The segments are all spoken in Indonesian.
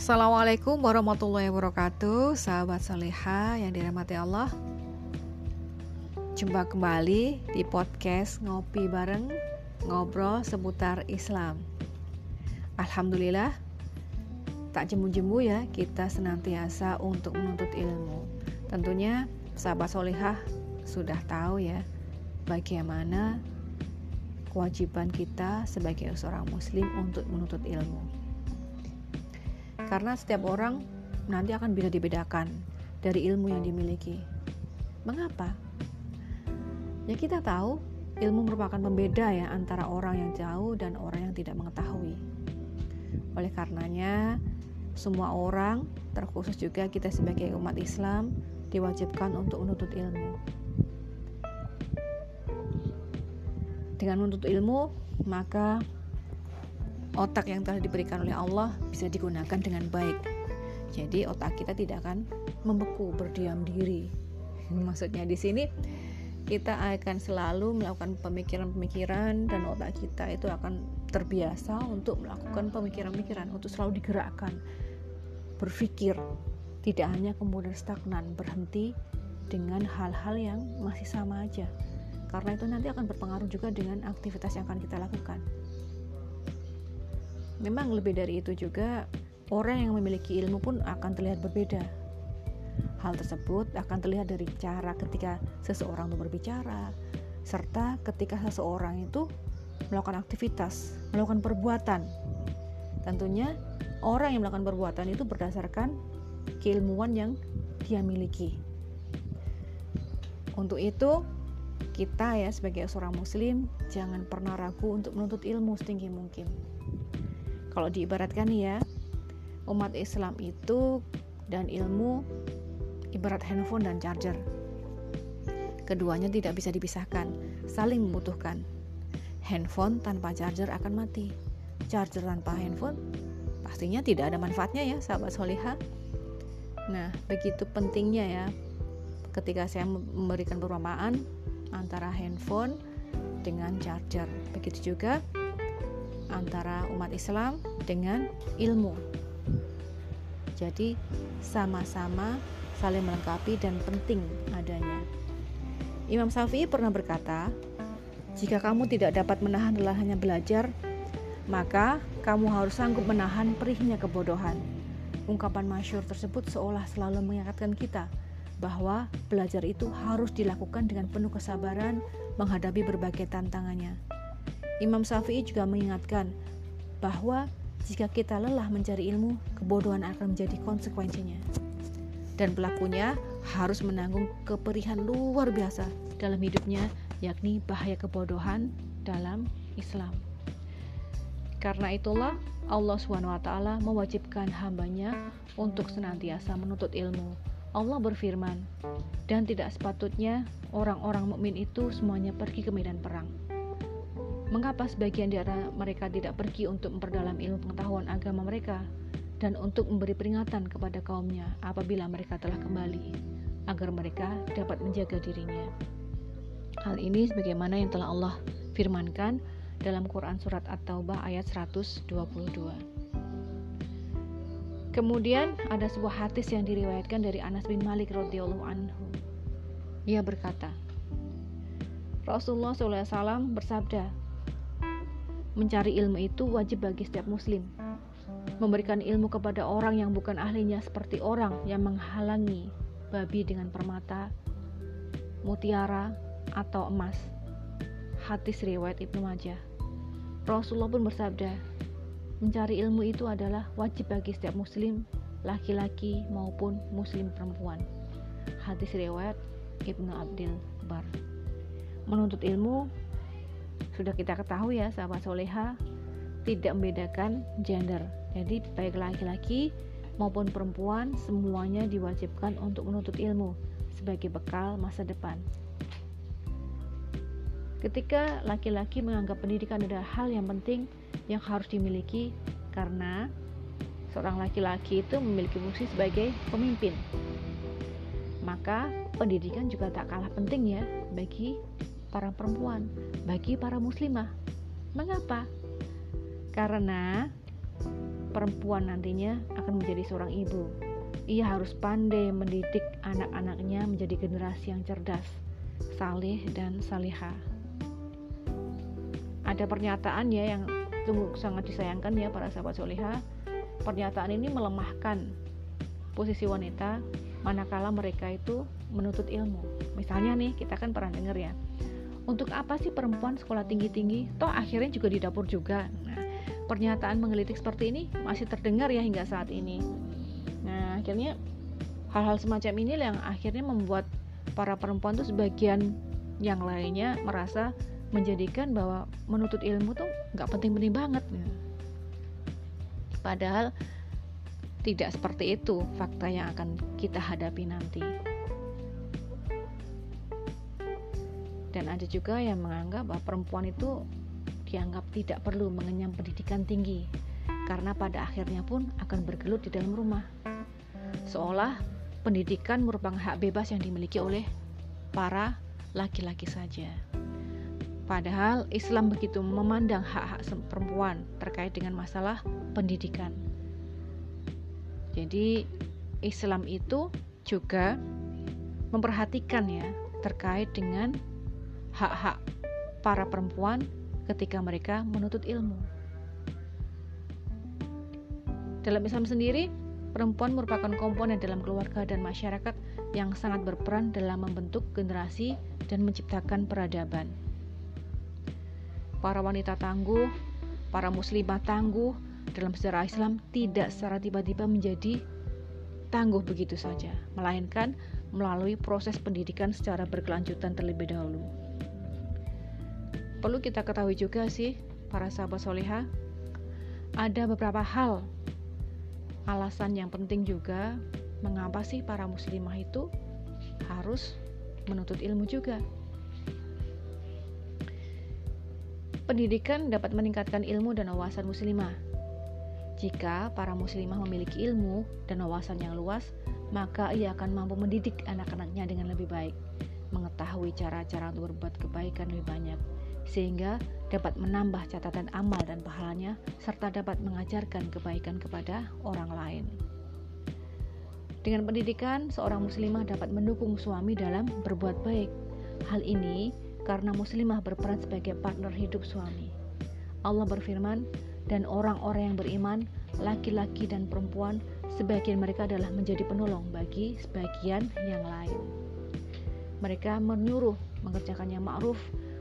Assalamualaikum warahmatullahi wabarakatuh Sahabat Saleha yang dirahmati Allah. Jumpa kembali di podcast Ngopi Bareng Ngobrol seputar Islam. Alhamdulillah Tak jemu-jemu ya kita senantiasa untuk menuntut ilmu. Tentunya sahabat solehah sudah tahu ya Bagaimana kewajiban kita sebagai seorang muslim untuk menuntut ilmu karena setiap orang nanti akan bisa dibedakan dari ilmu yang dimiliki. Mengapa? Ya kita tahu ilmu merupakan pembeda ya antara orang yang jauh dan orang yang tidak mengetahui. Oleh karenanya, semua orang, terkhusus juga kita sebagai umat Islam, diwajibkan untuk menuntut ilmu. Dengan menuntut ilmu, maka otak yang telah diberikan oleh Allah bisa digunakan dengan baik. Jadi otak kita tidak akan membeku berdiam diri. Maksudnya di sini kita akan selalu melakukan pemikiran-pemikiran dan otak kita itu akan terbiasa untuk melakukan pemikiran-pemikiran untuk selalu digerakkan berpikir tidak hanya kemudian stagnan berhenti dengan hal-hal yang masih sama aja karena itu nanti akan berpengaruh juga dengan aktivitas yang akan kita lakukan memang lebih dari itu juga orang yang memiliki ilmu pun akan terlihat berbeda. Hal tersebut akan terlihat dari cara ketika seseorang itu berbicara serta ketika seseorang itu melakukan aktivitas melakukan perbuatan. Tentunya orang yang melakukan perbuatan itu berdasarkan keilmuan yang dia miliki. Untuk itu kita ya sebagai seorang muslim jangan pernah ragu untuk menuntut ilmu setinggi mungkin kalau diibaratkan ya, umat Islam itu dan ilmu ibarat handphone dan charger. Keduanya tidak bisa dipisahkan, saling membutuhkan. Handphone tanpa charger akan mati. Charger tanpa handphone pastinya tidak ada manfaatnya ya, sahabat soliha. Nah, begitu pentingnya ya ketika saya memberikan perumpamaan antara handphone dengan charger. Begitu juga antara umat Islam dengan ilmu. Jadi, sama-sama saling melengkapi dan penting adanya. Imam Syafi'i pernah berkata, "Jika kamu tidak dapat menahan lelah hanya belajar, maka kamu harus sanggup menahan perihnya kebodohan." Ungkapan masyur tersebut seolah selalu mengingatkan kita bahwa belajar itu harus dilakukan dengan penuh kesabaran menghadapi berbagai tantangannya. Imam Syafi'i juga mengingatkan bahwa jika kita lelah mencari ilmu, kebodohan akan menjadi konsekuensinya. Dan pelakunya harus menanggung keperihan luar biasa dalam hidupnya, yakni bahaya kebodohan dalam Islam. Karena itulah Allah SWT mewajibkan hambanya untuk senantiasa menuntut ilmu. Allah berfirman, dan tidak sepatutnya orang-orang mukmin itu semuanya pergi ke medan perang Mengapa sebagian dari mereka tidak pergi untuk memperdalam ilmu pengetahuan agama mereka dan untuk memberi peringatan kepada kaumnya apabila mereka telah kembali, agar mereka dapat menjaga dirinya? Hal ini sebagaimana yang telah Allah firmankan dalam Quran Surat At-Taubah ayat 122. Kemudian ada sebuah hadis yang diriwayatkan dari Anas bin Malik radhiyallahu anhu. Ia berkata, Rasulullah SAW bersabda, Mencari ilmu itu wajib bagi setiap muslim. Memberikan ilmu kepada orang yang bukan ahlinya seperti orang yang menghalangi babi dengan permata, mutiara, atau emas. Hadis riwayat Ibnu Majah. Rasulullah pun bersabda, mencari ilmu itu adalah wajib bagi setiap muslim, laki-laki maupun muslim perempuan. Hadis riwayat Ibnu Abdul Bar. Menuntut ilmu sudah kita ketahui ya sahabat soleha tidak membedakan gender. Jadi baik laki-laki maupun perempuan semuanya diwajibkan untuk menuntut ilmu sebagai bekal masa depan. Ketika laki-laki menganggap pendidikan adalah hal yang penting yang harus dimiliki karena seorang laki-laki itu memiliki fungsi sebagai pemimpin maka pendidikan juga tak kalah penting ya bagi para perempuan, bagi para muslimah. Mengapa? Karena perempuan nantinya akan menjadi seorang ibu. Ia harus pandai mendidik anak-anaknya menjadi generasi yang cerdas, saleh dan salihah. Ada pernyataan ya yang sungguh sangat disayangkan ya para sahabat soleha. Pernyataan ini melemahkan posisi wanita manakala mereka itu menuntut ilmu. Misalnya nih, kita kan pernah dengar ya, untuk apa sih perempuan sekolah tinggi-tinggi? Toh akhirnya juga di dapur juga. Nah, pernyataan menggelitik seperti ini masih terdengar ya hingga saat ini. Nah, akhirnya hal-hal semacam ini yang akhirnya membuat para perempuan tuh sebagian yang lainnya merasa menjadikan bahwa menuntut ilmu tuh nggak penting-penting banget. Padahal tidak seperti itu fakta yang akan kita hadapi nanti. Dan ada juga yang menganggap bahwa perempuan itu dianggap tidak perlu mengenyam pendidikan tinggi karena pada akhirnya pun akan bergelut di dalam rumah. Seolah pendidikan merupakan hak bebas yang dimiliki oleh para laki-laki saja. Padahal Islam begitu memandang hak-hak perempuan terkait dengan masalah pendidikan. Jadi Islam itu juga memperhatikan ya terkait dengan hak-hak para perempuan ketika mereka menuntut ilmu. Dalam Islam sendiri, perempuan merupakan komponen dalam keluarga dan masyarakat yang sangat berperan dalam membentuk generasi dan menciptakan peradaban. Para wanita tangguh, para muslimah tangguh, dalam sejarah Islam tidak secara tiba-tiba menjadi tangguh begitu saja, melainkan melalui proses pendidikan secara berkelanjutan terlebih dahulu. Perlu kita ketahui juga sih, para sahabat soleha, ada beberapa hal alasan yang penting juga mengapa sih para muslimah itu harus menuntut ilmu juga. Pendidikan dapat meningkatkan ilmu dan wawasan muslimah, jika para muslimah memiliki ilmu dan wawasan yang luas, maka ia akan mampu mendidik anak-anaknya dengan lebih baik, mengetahui cara-cara untuk berbuat kebaikan lebih banyak, sehingga dapat menambah catatan amal dan pahalanya, serta dapat mengajarkan kebaikan kepada orang lain. Dengan pendidikan, seorang muslimah dapat mendukung suami dalam berbuat baik. Hal ini karena muslimah berperan sebagai partner hidup suami. Allah berfirman, dan orang-orang yang beriman, laki-laki dan perempuan, sebagian mereka adalah menjadi penolong bagi sebagian yang lain. Mereka menyuruh mengerjakan yang ma'ruf,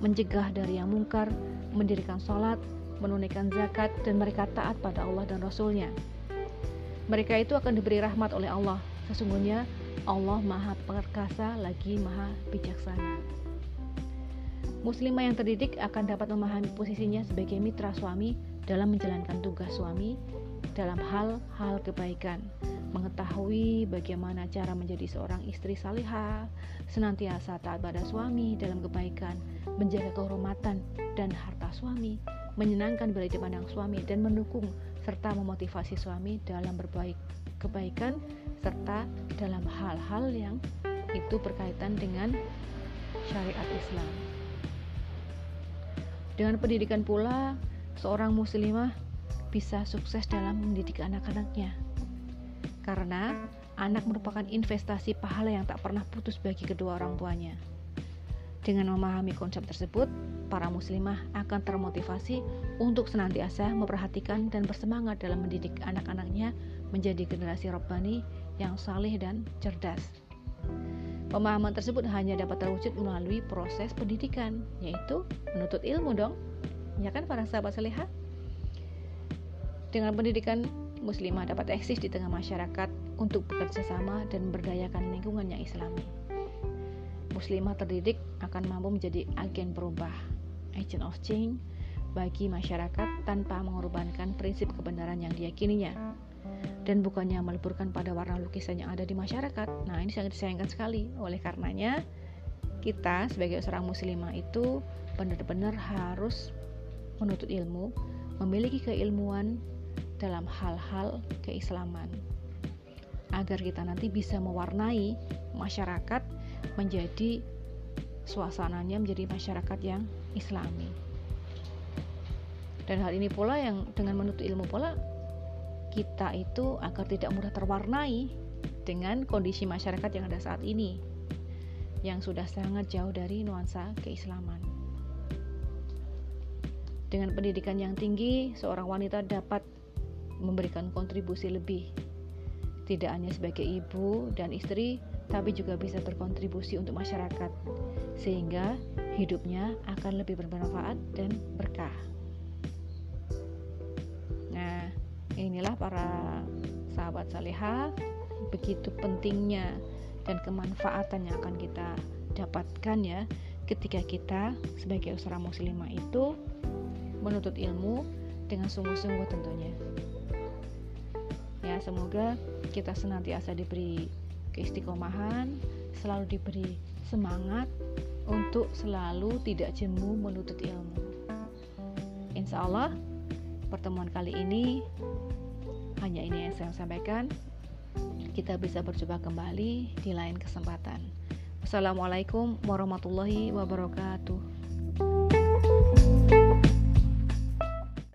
mencegah dari yang mungkar, mendirikan sholat, menunaikan zakat, dan mereka taat pada Allah dan Rasulnya. Mereka itu akan diberi rahmat oleh Allah. Sesungguhnya Allah maha perkasa lagi maha bijaksana. Muslimah yang terdidik akan dapat memahami posisinya sebagai mitra suami dalam menjalankan tugas suami dalam hal-hal kebaikan, mengetahui bagaimana cara menjadi seorang istri salihah, senantiasa taat pada suami dalam kebaikan, menjaga kehormatan dan harta suami, menyenangkan bila dipandang suami dan mendukung serta memotivasi suami dalam berbaik kebaikan serta dalam hal-hal yang itu berkaitan dengan syariat Islam. Dengan pendidikan pula seorang muslimah bisa sukses dalam mendidik anak-anaknya. Karena anak merupakan investasi pahala yang tak pernah putus bagi kedua orang tuanya. Dengan memahami konsep tersebut, para muslimah akan termotivasi untuk senantiasa memperhatikan dan bersemangat dalam mendidik anak-anaknya menjadi generasi robbani yang saleh dan cerdas. Pemahaman tersebut hanya dapat terwujud melalui proses pendidikan, yaitu menuntut ilmu dong ya kan para sahabat seleha dengan pendidikan muslimah dapat eksis di tengah masyarakat untuk bekerja sama dan berdayakan lingkungan yang islami muslimah terdidik akan mampu menjadi agen berubah agent of change bagi masyarakat tanpa mengorbankan prinsip kebenaran yang diyakininya dan bukannya meleburkan pada warna lukisan yang ada di masyarakat. Nah, ini sangat disayangkan sekali. Oleh karenanya, kita sebagai seorang muslimah itu benar-benar harus menuntut ilmu, memiliki keilmuan dalam hal-hal keislaman agar kita nanti bisa mewarnai masyarakat menjadi suasananya menjadi masyarakat yang islami dan hal ini pula yang dengan menuntut ilmu pula kita itu agar tidak mudah terwarnai dengan kondisi masyarakat yang ada saat ini yang sudah sangat jauh dari nuansa keislaman. Dengan pendidikan yang tinggi, seorang wanita dapat memberikan kontribusi lebih, tidak hanya sebagai ibu dan istri, tapi juga bisa berkontribusi untuk masyarakat, sehingga hidupnya akan lebih bermanfaat dan berkah. Nah, inilah para sahabat saleha, begitu pentingnya dan kemanfaatan yang akan kita dapatkan ya ketika kita sebagai seorang muslimah itu menuntut ilmu dengan sungguh-sungguh tentunya. Ya, semoga kita senantiasa diberi keistiqomahan, selalu diberi semangat untuk selalu tidak jemu menuntut ilmu. Insya Allah, pertemuan kali ini hanya ini yang saya sampaikan. Kita bisa berjumpa kembali di lain kesempatan. Wassalamualaikum warahmatullahi wabarakatuh.